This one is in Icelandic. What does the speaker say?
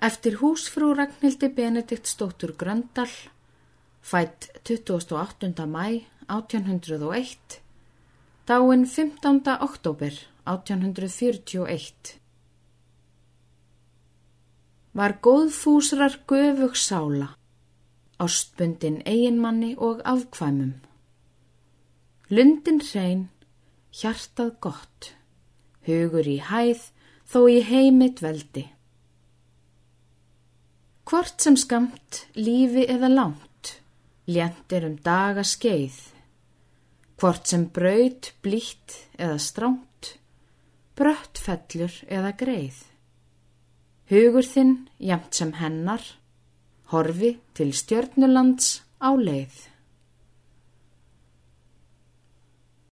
Eftir húsfrú Ragnhildi Benedikt Stóttur Gröndal, fætt 28. mæ 1801, dáin 15. oktober 1841. Var góðfúsrar göfug sála, ástbundin eiginmanni og afkvæmum. Lundin hrein, hjartað gott, hugur í hæð þó í heimit veldi. Hvort sem skamt, lífi eða langt, ljentir um daga skeið. Hvort sem braut, blítt eða stránt, brött fellur eða greið. Hugur þinn, jamt sem hennar, horfi til stjörnulands á leið.